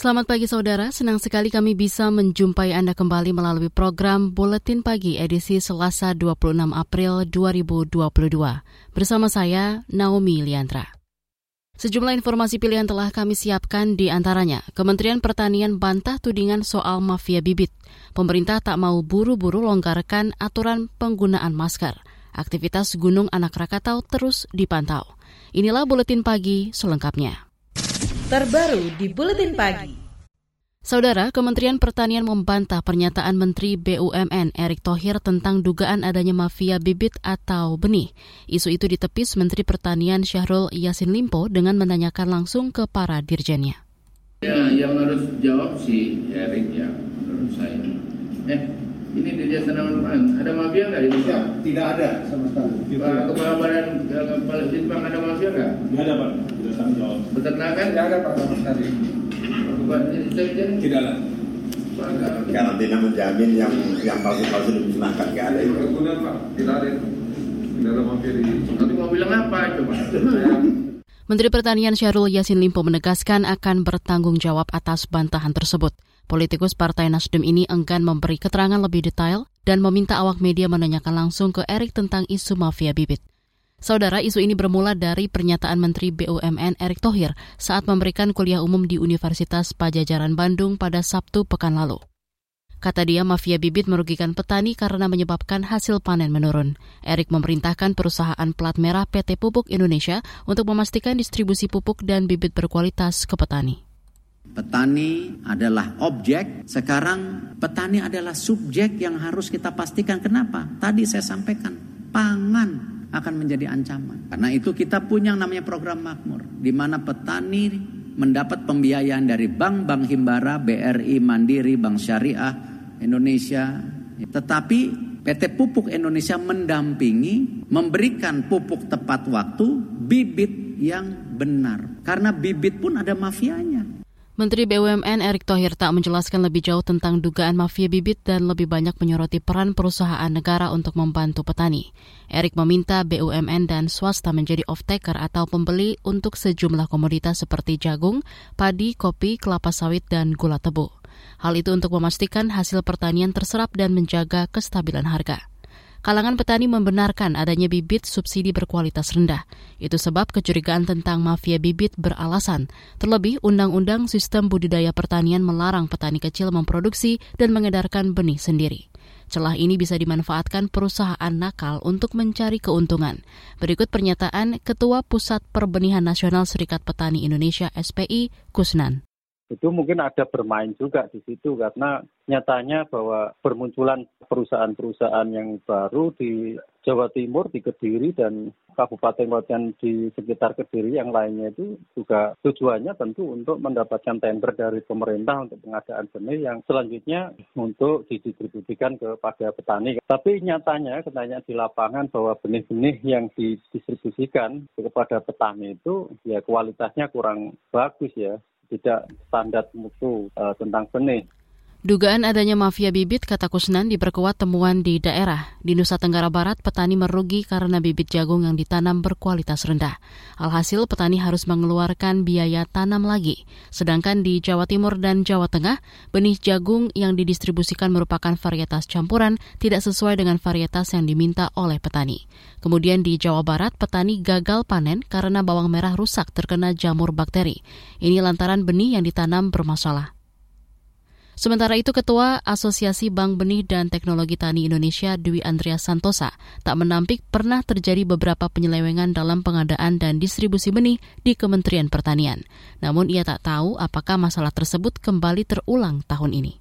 Selamat pagi saudara, senang sekali kami bisa menjumpai Anda kembali melalui program Buletin Pagi edisi Selasa 26 April 2022. Bersama saya, Naomi Liandra. Sejumlah informasi pilihan telah kami siapkan di antaranya. Kementerian Pertanian bantah tudingan soal mafia bibit. Pemerintah tak mau buru-buru longgarkan aturan penggunaan masker. Aktivitas Gunung Anak Rakatau terus dipantau. Inilah Buletin Pagi selengkapnya terbaru di Buletin Pagi. Saudara, Kementerian Pertanian membantah pernyataan Menteri BUMN Erick Thohir tentang dugaan adanya mafia bibit atau benih. Isu itu ditepis Menteri Pertanian Syahrul Yasin Limpo dengan menanyakan langsung ke para dirjennya. Ya, yang harus jawab si Erick ya, menurut saya. Eh, ini di Jasa Namun ada mafia nggak di Ya, tidak ada sama sekali. Pak Kepala Badan Kepala Litbang ada mafia nggak? Tidak ada Pak, tidak tanggung jawab. Peternakan? Tidak ada Pak sama sekali. Tidak ada. Karantina menjamin yang yang palsu-palsu dimusnahkan nggak ada itu. Kemudian Pak, tidak ada. Tidak ada mafia di. Nanti mau bilang apa coba? Menteri Pertanian Syahrul Yassin Limpo menegaskan akan bertanggung jawab atas bantahan tersebut. Politikus Partai Nasdem ini enggan memberi keterangan lebih detail dan meminta awak media menanyakan langsung ke Erik tentang isu mafia bibit. Saudara, isu ini bermula dari pernyataan Menteri BUMN Erick Thohir saat memberikan kuliah umum di Universitas Pajajaran Bandung pada Sabtu pekan lalu. Kata dia, mafia bibit merugikan petani karena menyebabkan hasil panen menurun. Erik memerintahkan perusahaan plat merah PT Pupuk Indonesia untuk memastikan distribusi pupuk dan bibit berkualitas ke petani. Petani adalah objek, sekarang petani adalah subjek yang harus kita pastikan. Kenapa? Tadi saya sampaikan, pangan akan menjadi ancaman. Karena itu kita punya yang namanya program makmur, di mana petani mendapat pembiayaan dari bank, bank himbara, BRI, Mandiri, Bank Syariah, Indonesia. Tetapi PT Pupuk Indonesia mendampingi, memberikan pupuk tepat waktu, bibit yang benar. Karena bibit pun ada mafianya. Menteri BUMN Erick Thohir tak menjelaskan lebih jauh tentang dugaan mafia bibit dan lebih banyak menyoroti peran perusahaan negara untuk membantu petani. Erick meminta BUMN dan swasta menjadi off-taker atau pembeli untuk sejumlah komoditas seperti jagung, padi, kopi, kelapa sawit, dan gula tebu. Hal itu untuk memastikan hasil pertanian terserap dan menjaga kestabilan harga kalangan petani membenarkan adanya bibit subsidi berkualitas rendah. Itu sebab kecurigaan tentang mafia bibit beralasan. Terlebih, Undang-Undang Sistem Budidaya Pertanian melarang petani kecil memproduksi dan mengedarkan benih sendiri. Celah ini bisa dimanfaatkan perusahaan nakal untuk mencari keuntungan. Berikut pernyataan Ketua Pusat Perbenihan Nasional Serikat Petani Indonesia SPI, Kusnan itu mungkin ada bermain juga di situ karena nyatanya bahwa bermunculan perusahaan-perusahaan yang baru di Jawa Timur, di Kediri dan kabupaten-kabupaten di sekitar Kediri yang lainnya itu juga tujuannya tentu untuk mendapatkan tender dari pemerintah untuk pengadaan benih yang selanjutnya untuk didistribusikan kepada petani. Tapi nyatanya katanya di lapangan bahwa benih-benih yang didistribusikan kepada petani itu ya kualitasnya kurang bagus ya tidak standar mutu uh, tentang benih. Dugaan adanya mafia bibit, kata Kusnan, diperkuat temuan di daerah. Di Nusa Tenggara Barat, petani merugi karena bibit jagung yang ditanam berkualitas rendah. Alhasil, petani harus mengeluarkan biaya tanam lagi. Sedangkan di Jawa Timur dan Jawa Tengah, benih jagung yang didistribusikan merupakan varietas campuran, tidak sesuai dengan varietas yang diminta oleh petani. Kemudian di Jawa Barat, petani gagal panen karena bawang merah rusak terkena jamur bakteri. Ini lantaran benih yang ditanam bermasalah. Sementara itu Ketua Asosiasi Bank Benih dan Teknologi Tani Indonesia Dwi Andreas Santosa tak menampik pernah terjadi beberapa penyelewengan dalam pengadaan dan distribusi benih di Kementerian Pertanian. Namun ia tak tahu apakah masalah tersebut kembali terulang tahun ini.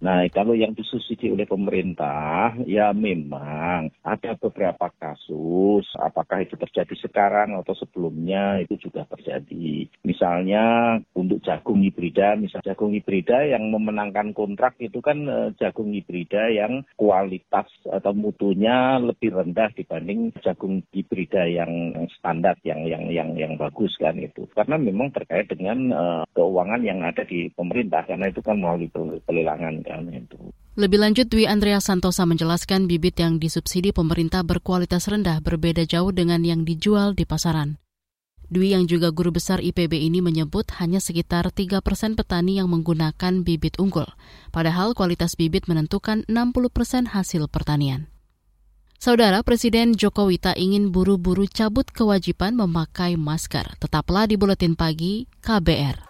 Nah, kalau yang disusiti oleh pemerintah, ya memang ada beberapa kasus, apakah itu terjadi sekarang atau sebelumnya, itu juga terjadi. Misalnya untuk jagung hibrida, misalnya jagung hibrida yang memenangkan kontrak itu kan eh, jagung hibrida yang kualitas atau mutunya lebih rendah dibanding jagung hibrida yang standar, yang yang yang yang bagus kan itu. Karena memang terkait dengan uh, keuangan yang ada di pemerintah, karena itu kan melalui pelelangan itu. Lebih lanjut, Dwi Andrea Santosa menjelaskan bibit yang disubsidi pemerintah berkualitas rendah berbeda jauh dengan yang dijual di pasaran. Dwi yang juga guru besar IPB ini menyebut hanya sekitar 3 persen petani yang menggunakan bibit unggul, padahal kualitas bibit menentukan 60 persen hasil pertanian. Saudara Presiden Jokowi tak ingin buru-buru cabut kewajiban memakai masker. Tetaplah di Buletin Pagi KBR.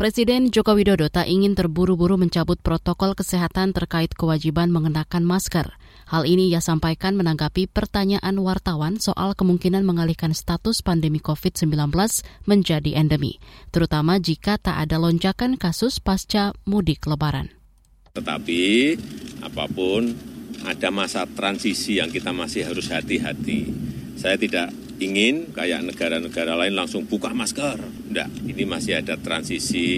Presiden Joko Widodo tak ingin terburu-buru mencabut protokol kesehatan terkait kewajiban mengenakan masker. Hal ini ia sampaikan menanggapi pertanyaan wartawan soal kemungkinan mengalihkan status pandemi COVID-19 menjadi endemi, terutama jika tak ada lonjakan kasus pasca mudik lebaran. Tetapi apa pun ada masa transisi yang kita masih harus hati-hati. Saya tidak ingin kayak negara-negara lain langsung buka masker. Enggak, ini masih ada transisi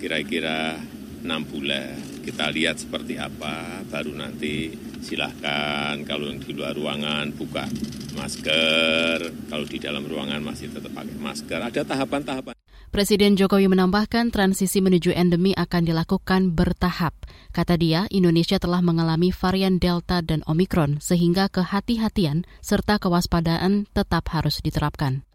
kira-kira enam bulan. Kita lihat seperti apa, baru nanti silahkan kalau di luar ruangan buka masker, kalau di dalam ruangan masih tetap pakai masker. Ada tahapan-tahapan. Presiden Jokowi menambahkan transisi menuju endemi akan dilakukan bertahap. Kata dia, Indonesia telah mengalami varian Delta dan Omikron, sehingga kehati-hatian serta kewaspadaan tetap harus diterapkan.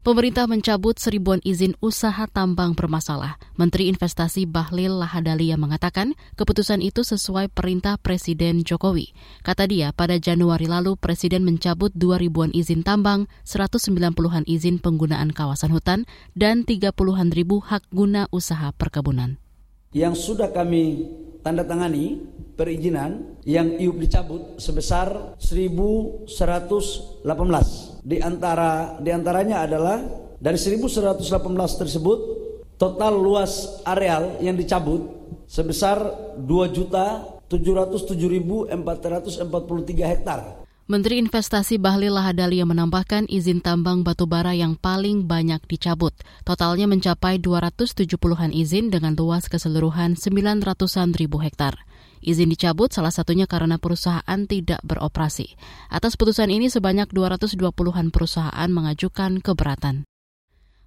Pemerintah mencabut seribuan izin usaha tambang bermasalah. Menteri Investasi Bahlil Lahadalia mengatakan keputusan itu sesuai perintah Presiden Jokowi. Kata dia, pada Januari lalu Presiden mencabut 2 ribuan izin tambang, 190-an izin penggunaan kawasan hutan, dan 30-an ribu hak guna usaha perkebunan. Yang sudah kami tanda tangani perizinan yang IUP dicabut sebesar 1118 di antara di antaranya adalah dari 1118 tersebut total luas areal yang dicabut sebesar 2.707.443 hektar. Menteri Investasi Bahlil Lahadalia menambahkan izin tambang batubara yang paling banyak dicabut. Totalnya mencapai 270-an izin dengan luas keseluruhan 900-an ribu hektar. Izin dicabut salah satunya karena perusahaan tidak beroperasi. Atas putusan ini sebanyak 220-an perusahaan mengajukan keberatan.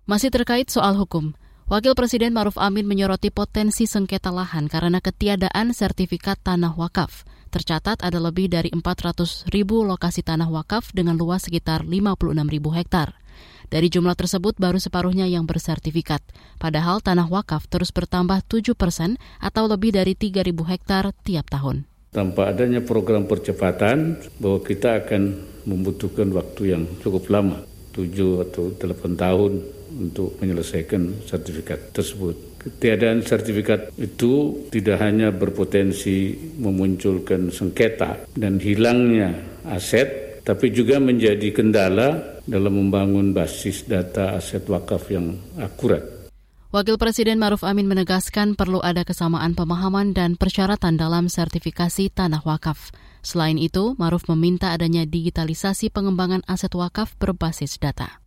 Masih terkait soal hukum, Wakil Presiden Maruf Amin menyoroti potensi sengketa lahan karena ketiadaan sertifikat tanah wakaf. Tercatat ada lebih dari 400 ribu lokasi tanah wakaf dengan luas sekitar 56 ribu hektar. Dari jumlah tersebut baru separuhnya yang bersertifikat, padahal tanah wakaf terus bertambah 7 persen atau lebih dari 3.000 hektar tiap tahun. Tanpa adanya program percepatan, bahwa kita akan membutuhkan waktu yang cukup lama, 7 atau 8 tahun untuk menyelesaikan sertifikat tersebut. Ketiadaan sertifikat itu tidak hanya berpotensi memunculkan sengketa dan hilangnya aset, tapi juga menjadi kendala dalam membangun basis data aset wakaf yang akurat. Wakil Presiden Maruf Amin menegaskan perlu ada kesamaan pemahaman dan persyaratan dalam sertifikasi tanah wakaf. Selain itu, Maruf meminta adanya digitalisasi pengembangan aset wakaf berbasis data.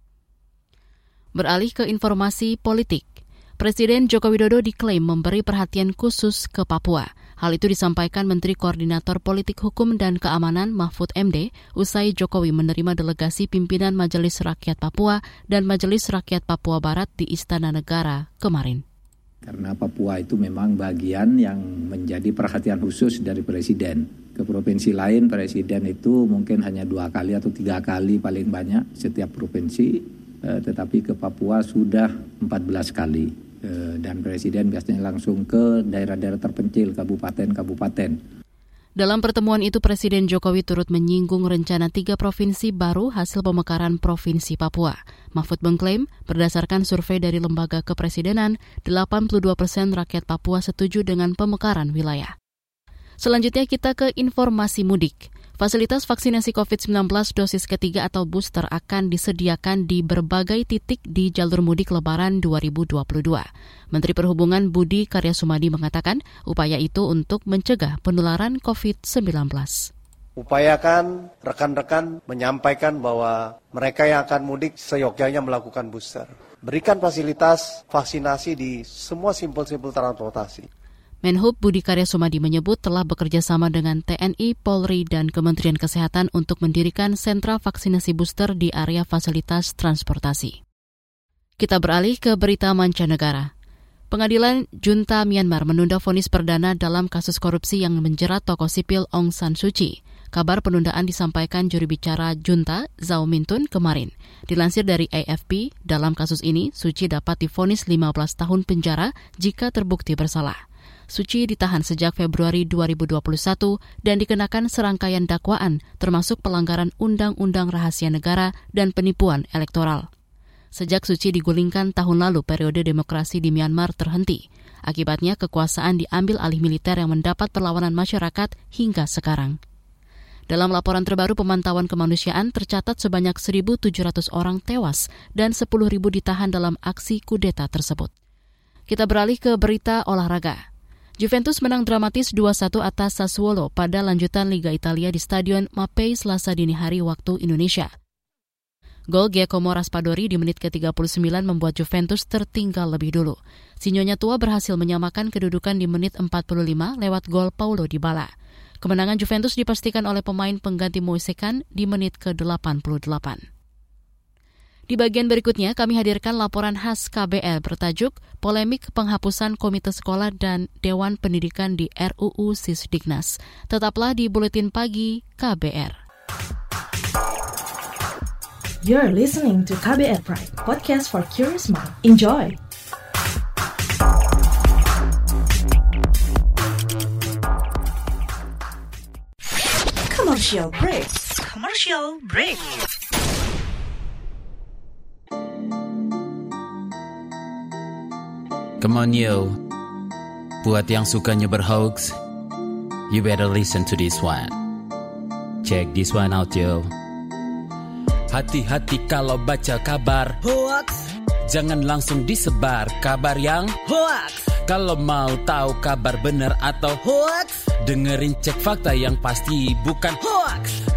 Beralih ke informasi politik, Presiden Joko Widodo diklaim memberi perhatian khusus ke Papua. Hal itu disampaikan Menteri Koordinator Politik Hukum dan Keamanan Mahfud MD usai Jokowi menerima delegasi pimpinan Majelis Rakyat Papua dan Majelis Rakyat Papua Barat di Istana Negara kemarin. Karena Papua itu memang bagian yang menjadi perhatian khusus dari Presiden. Ke provinsi lain Presiden itu mungkin hanya dua kali atau tiga kali paling banyak setiap provinsi. Eh, tetapi ke Papua sudah 14 kali. Eh, dan Presiden biasanya langsung ke daerah-daerah terpencil, kabupaten-kabupaten. Dalam pertemuan itu Presiden Jokowi turut menyinggung rencana tiga provinsi baru hasil pemekaran Provinsi Papua. Mahfud mengklaim, berdasarkan survei dari Lembaga Kepresidenan, 82 persen rakyat Papua setuju dengan pemekaran wilayah. Selanjutnya kita ke informasi mudik. Fasilitas vaksinasi COVID-19 dosis ketiga atau booster akan disediakan di berbagai titik di jalur mudik Lebaran 2022. Menteri Perhubungan Budi Karya Sumadi mengatakan upaya itu untuk mencegah penularan COVID-19 upayakan rekan-rekan menyampaikan bahwa mereka yang akan mudik seyogyanya melakukan booster. Berikan fasilitas vaksinasi di semua simpul-simpul transportasi. Menhub Budi Karya Sumadi menyebut telah bekerja sama dengan TNI, Polri, dan Kementerian Kesehatan untuk mendirikan sentra vaksinasi booster di area fasilitas transportasi. Kita beralih ke berita mancanegara. Pengadilan Junta Myanmar menunda vonis perdana dalam kasus korupsi yang menjerat tokoh sipil Aung San Suu Kyi. Kabar penundaan disampaikan juri bicara Junta, Zhao Mintun, kemarin. Dilansir dari AFP, dalam kasus ini, Suu Kyi dapat difonis 15 tahun penjara jika terbukti bersalah. Suci ditahan sejak Februari 2021 dan dikenakan serangkaian dakwaan termasuk pelanggaran Undang-Undang Rahasia Negara dan penipuan elektoral. Sejak Suci digulingkan tahun lalu, periode demokrasi di Myanmar terhenti. Akibatnya kekuasaan diambil alih militer yang mendapat perlawanan masyarakat hingga sekarang. Dalam laporan terbaru pemantauan kemanusiaan tercatat sebanyak 1.700 orang tewas dan 10.000 ditahan dalam aksi kudeta tersebut. Kita beralih ke berita olahraga. Juventus menang dramatis 2-1 atas Sassuolo pada lanjutan Liga Italia di Stadion Mapei selasa dini hari waktu Indonesia. Gol Giacomo Raspadori di menit ke-39 membuat Juventus tertinggal lebih dulu. Sinyonya tua berhasil menyamakan kedudukan di menit 45 lewat gol Paulo Dybala. Kemenangan Juventus dipastikan oleh pemain pengganti Moisekan di menit ke-88. Di bagian berikutnya kami hadirkan laporan khas KBL bertajuk Polemik Penghapusan Komite Sekolah dan Dewan Pendidikan di RUU Sisdiknas. Tetaplah di Buletin Pagi KBR. You're listening to KBR Pride, podcast for curious mind. Enjoy! Commercial break. Commercial break. Come on yo, buat yang sukanya berhoax, you better listen to this one. Check this one out yo. Hati-hati kalau baca kabar hoax, jangan langsung disebar kabar yang hoax. Kalau mau tahu kabar benar atau hoax, dengerin cek fakta yang pasti bukan hoax.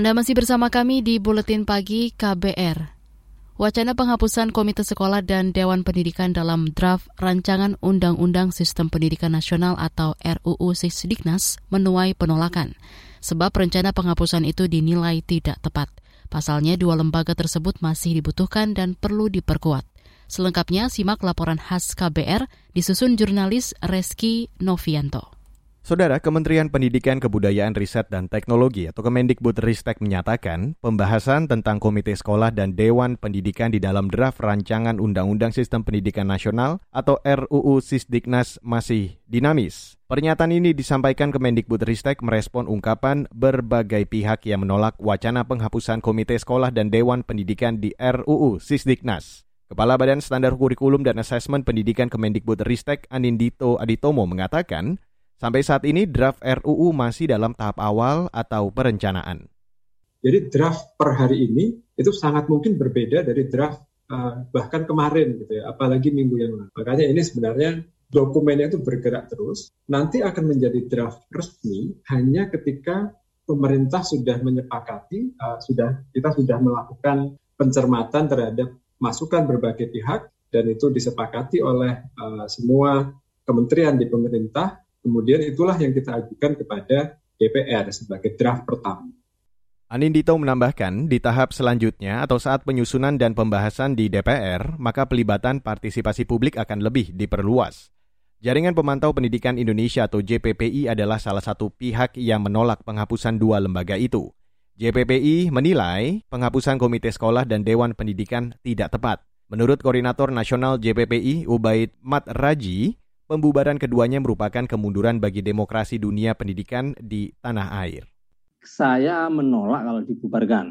Anda masih bersama kami di Buletin Pagi KBR. Wacana penghapusan Komite Sekolah dan Dewan Pendidikan dalam draft Rancangan Undang-Undang Sistem Pendidikan Nasional atau RUU Sisdiknas menuai penolakan, sebab rencana penghapusan itu dinilai tidak tepat. Pasalnya dua lembaga tersebut masih dibutuhkan dan perlu diperkuat. Selengkapnya simak laporan khas KBR disusun jurnalis Reski Novianto. Saudara Kementerian Pendidikan Kebudayaan Riset dan Teknologi atau Kemendikbud Ristek menyatakan pembahasan tentang Komite Sekolah dan Dewan Pendidikan di dalam draft Rancangan Undang-Undang Sistem Pendidikan Nasional atau RUU Sisdiknas masih dinamis. Pernyataan ini disampaikan Kemendikbud Ristek merespon ungkapan berbagai pihak yang menolak wacana penghapusan Komite Sekolah dan Dewan Pendidikan di RUU Sisdiknas. Kepala Badan Standar Kurikulum dan Asesmen Pendidikan Kemendikbud Ristek Anindito Aditomo mengatakan Sampai saat ini draft RUU masih dalam tahap awal atau perencanaan. Jadi draft per hari ini itu sangat mungkin berbeda dari draft uh, bahkan kemarin gitu ya, apalagi minggu yang lalu. Makanya ini sebenarnya dokumennya itu bergerak terus. Nanti akan menjadi draft resmi hanya ketika pemerintah sudah menyepakati, uh, sudah kita sudah melakukan pencermatan terhadap masukan berbagai pihak dan itu disepakati oleh uh, semua kementerian di pemerintah. Kemudian itulah yang kita ajukan kepada DPR sebagai draft pertama. Anindito menambahkan, di tahap selanjutnya atau saat penyusunan dan pembahasan di DPR, maka pelibatan partisipasi publik akan lebih diperluas. Jaringan Pemantau Pendidikan Indonesia atau JPPI adalah salah satu pihak yang menolak penghapusan dua lembaga itu. JPPI menilai penghapusan Komite Sekolah dan Dewan Pendidikan tidak tepat. Menurut Koordinator Nasional JPPI, Ubaid Mat Raji, pembubaran keduanya merupakan kemunduran bagi demokrasi dunia pendidikan di tanah air saya menolak kalau dibubarkan.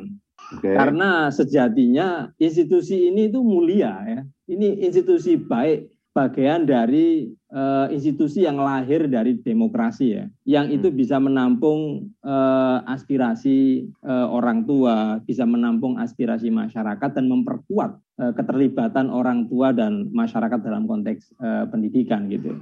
Okay. Karena sejatinya institusi ini itu mulia ya. Ini institusi baik bagian dari uh, institusi yang lahir dari demokrasi ya, yang hmm. itu bisa menampung uh, aspirasi uh, orang tua, bisa menampung aspirasi masyarakat dan memperkuat keterlibatan orang tua dan masyarakat dalam konteks uh, pendidikan gitu.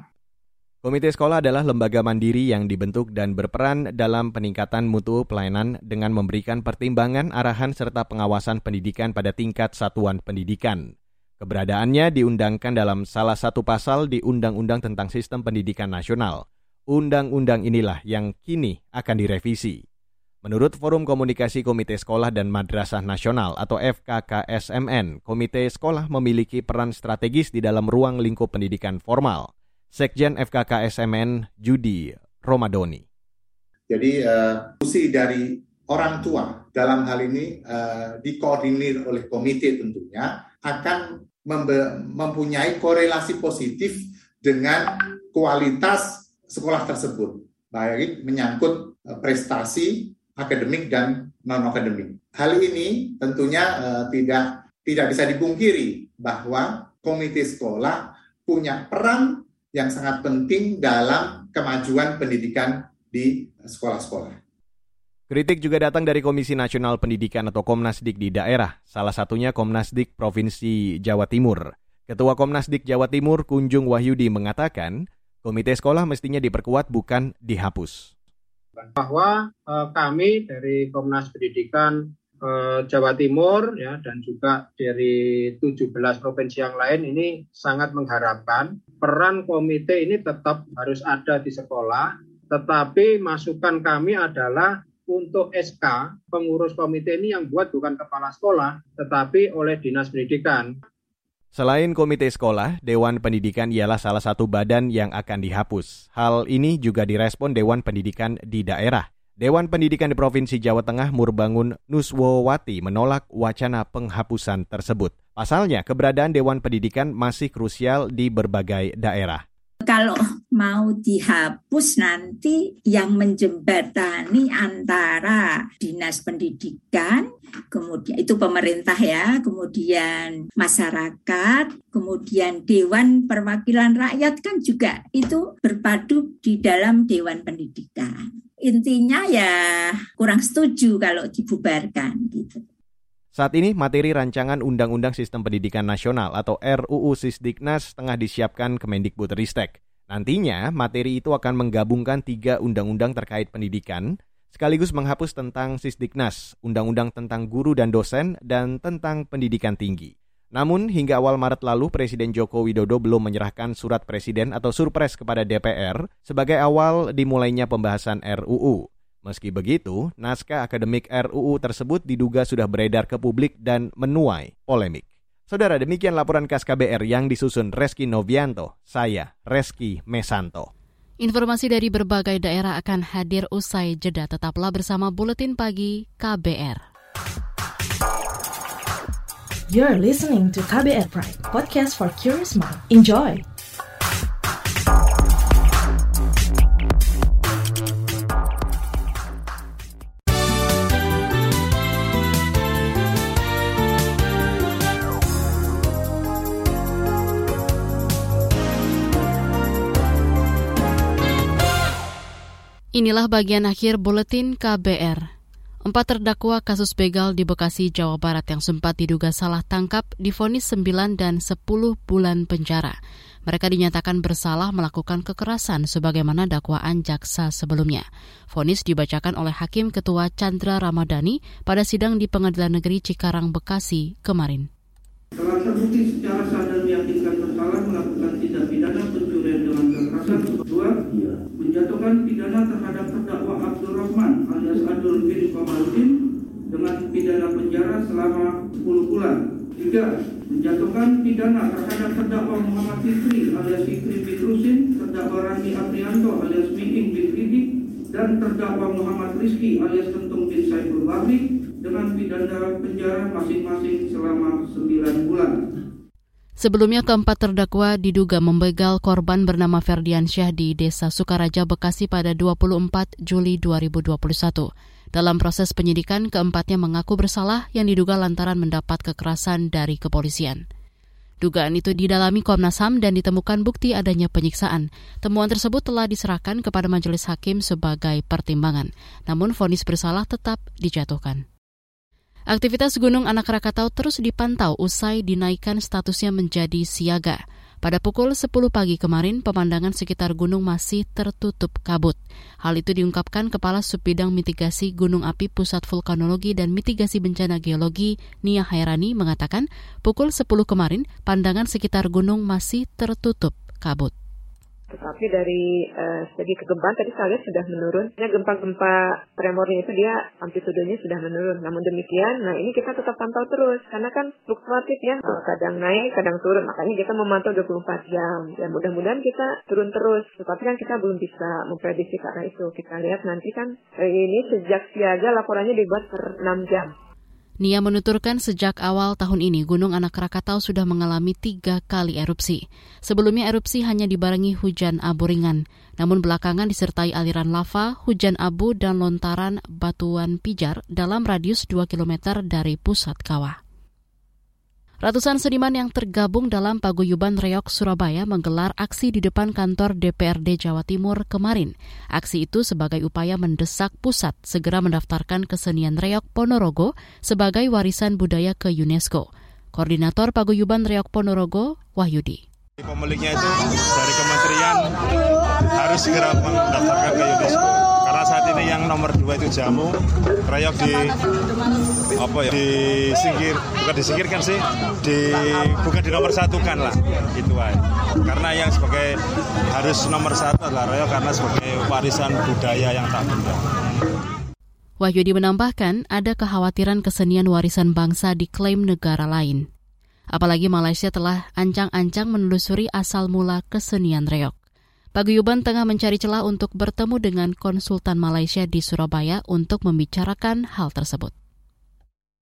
Komite sekolah adalah lembaga mandiri yang dibentuk dan berperan dalam peningkatan mutu pelayanan dengan memberikan pertimbangan, arahan, serta pengawasan pendidikan pada tingkat satuan pendidikan. Keberadaannya diundangkan dalam salah satu pasal di Undang-Undang tentang Sistem Pendidikan Nasional. Undang-undang inilah yang kini akan direvisi. Menurut Forum Komunikasi Komite Sekolah dan Madrasah Nasional atau FKKSMN, Komite Sekolah memiliki peran strategis di dalam ruang lingkup pendidikan formal. Sekjen FKKSMN Judi Romadoni. Jadi uh, dari orang tua dalam hal ini uh, dikoordinir oleh komite tentunya akan mempunyai korelasi positif dengan kualitas sekolah tersebut baik menyangkut uh, prestasi akademik dan non akademik. Hal ini tentunya uh, tidak tidak bisa dipungkiri bahwa komite sekolah punya peran yang sangat penting dalam kemajuan pendidikan di sekolah-sekolah. Kritik juga datang dari Komisi Nasional Pendidikan atau Komnasdik di daerah, salah satunya Komnasdik Provinsi Jawa Timur. Ketua Komnasdik Jawa Timur Kunjung Wahyudi mengatakan, komite sekolah mestinya diperkuat bukan dihapus. Bahwa eh, kami dari Komnas Pendidikan Eh, Jawa Timur ya dan juga dari 17 provinsi yang lain ini sangat mengharapkan peran komite ini tetap harus ada di sekolah tetapi masukan kami adalah untuk SK pengurus komite ini yang buat bukan kepala sekolah tetapi oleh Dinas Pendidikan. Selain komite sekolah, Dewan Pendidikan ialah salah satu badan yang akan dihapus. Hal ini juga direspon Dewan Pendidikan di daerah. Dewan Pendidikan di Provinsi Jawa Tengah Murbangun Nuswowati menolak wacana penghapusan tersebut. Pasalnya, keberadaan Dewan Pendidikan masih krusial di berbagai daerah. Kalau mau dihapus nanti yang menjembatani antara dinas pendidikan, kemudian itu pemerintah ya, kemudian masyarakat, kemudian Dewan Perwakilan Rakyat kan juga itu berpadu di dalam Dewan Pendidikan intinya ya kurang setuju kalau dibubarkan gitu. Saat ini materi rancangan Undang-Undang Sistem Pendidikan Nasional atau RUU Sisdiknas tengah disiapkan Kemendikbudristek. Nantinya materi itu akan menggabungkan tiga undang-undang terkait pendidikan, sekaligus menghapus tentang Sisdiknas, undang-undang tentang guru dan dosen, dan tentang pendidikan tinggi. Namun hingga awal Maret lalu Presiden Joko Widodo belum menyerahkan surat presiden atau surpres kepada DPR sebagai awal dimulainya pembahasan RUU. Meski begitu, naskah akademik RUU tersebut diduga sudah beredar ke publik dan menuai polemik. Saudara, demikian laporan khas KBR yang disusun Reski Novianto. Saya, Reski Mesanto. Informasi dari berbagai daerah akan hadir usai jeda. Tetaplah bersama Buletin Pagi KBR. You're listening to KBR Pride, podcast for curious mind. Enjoy! Inilah bagian akhir buletin KBR. Empat terdakwa kasus begal di Bekasi, Jawa Barat yang sempat diduga salah tangkap difonis 9 dan 10 bulan penjara. Mereka dinyatakan bersalah melakukan kekerasan sebagaimana dakwaan jaksa sebelumnya. Fonis dibacakan oleh Hakim Ketua Chandra Ramadhani pada sidang di Pengadilan Negeri Cikarang, Bekasi kemarin. Terbukti secara sadar meyakinkan bersalah melakukan tindak pidana pencurian dengan kekerasan. Kedua, menjatuhkan pidana terhadap terdakwa Abdul Abdul bin Komarudin dengan pidana penjara selama 10 bulan. Tiga, menjatuhkan pidana terhadap terdakwa Muhammad Fikri alias Fikri Fitrusin, terdakwa Rani Aprianto alias Miing bin Fidi, dan terdakwa Muhammad Rizki alias Tentung bin Saiful Bahri dengan pidana penjara masing-masing selama 9 bulan. Sebelumnya keempat terdakwa diduga membegal korban bernama Ferdiansyah di Desa Sukaraja, Bekasi pada 24 Juli 2021. Dalam proses penyidikan, keempatnya mengaku bersalah yang diduga lantaran mendapat kekerasan dari kepolisian. Dugaan itu didalami Komnas HAM dan ditemukan bukti adanya penyiksaan. Temuan tersebut telah diserahkan kepada majelis hakim sebagai pertimbangan. Namun vonis bersalah tetap dijatuhkan. Aktivitas Gunung Anak Rakatau terus dipantau usai dinaikkan statusnya menjadi siaga. Pada pukul 10 pagi kemarin, pemandangan sekitar gunung masih tertutup kabut. Hal itu diungkapkan Kepala Subbidang Mitigasi Gunung Api Pusat Vulkanologi dan Mitigasi Bencana Geologi Nia Hairani mengatakan, pukul 10 kemarin, pandangan sekitar gunung masih tertutup kabut. Tetapi dari uh, segi kegempaan tadi saya lihat sudah menurun. Ya, gempa-gempa tremornya itu dia amplitudenya sudah menurun. Namun demikian, nah ini kita tetap pantau terus karena kan fluktuatif ya, kadang naik, kadang turun. Makanya kita memantau 24 jam. Dan mudah-mudahan kita turun terus. Tetapi kan kita belum bisa memprediksi karena itu. Kita lihat nanti kan uh, ini sejak siaga laporannya dibuat per 6 jam. Nia menuturkan sejak awal tahun ini Gunung Anak Rakatau sudah mengalami tiga kali erupsi. Sebelumnya erupsi hanya dibarengi hujan abu ringan, namun belakangan disertai aliran lava, hujan abu, dan lontaran batuan pijar dalam radius 2 km dari pusat kawah. Ratusan seniman yang tergabung dalam Paguyuban Reok Surabaya menggelar aksi di depan kantor DPRD Jawa Timur kemarin. Aksi itu sebagai upaya mendesak pusat segera mendaftarkan kesenian Reok Ponorogo sebagai warisan budaya ke UNESCO. Koordinator Paguyuban Reok Ponorogo, Wahyudi. Pemiliknya itu dari kementerian harus segera mendaftarkan ke UNESCO karena saat ini yang nomor dua itu jamu rayok di apa ya disingkir bukan disingkirkan sih di bukan di nomor satu kan lah itu aja karena yang sebagai harus nomor satu adalah rayok karena sebagai warisan budaya yang tak benda. Wahyudi menambahkan ada kekhawatiran kesenian warisan bangsa diklaim negara lain. Apalagi Malaysia telah ancang-ancang menelusuri asal mula kesenian reok. Paguyuban tengah mencari celah untuk bertemu dengan konsultan Malaysia di Surabaya untuk membicarakan hal tersebut.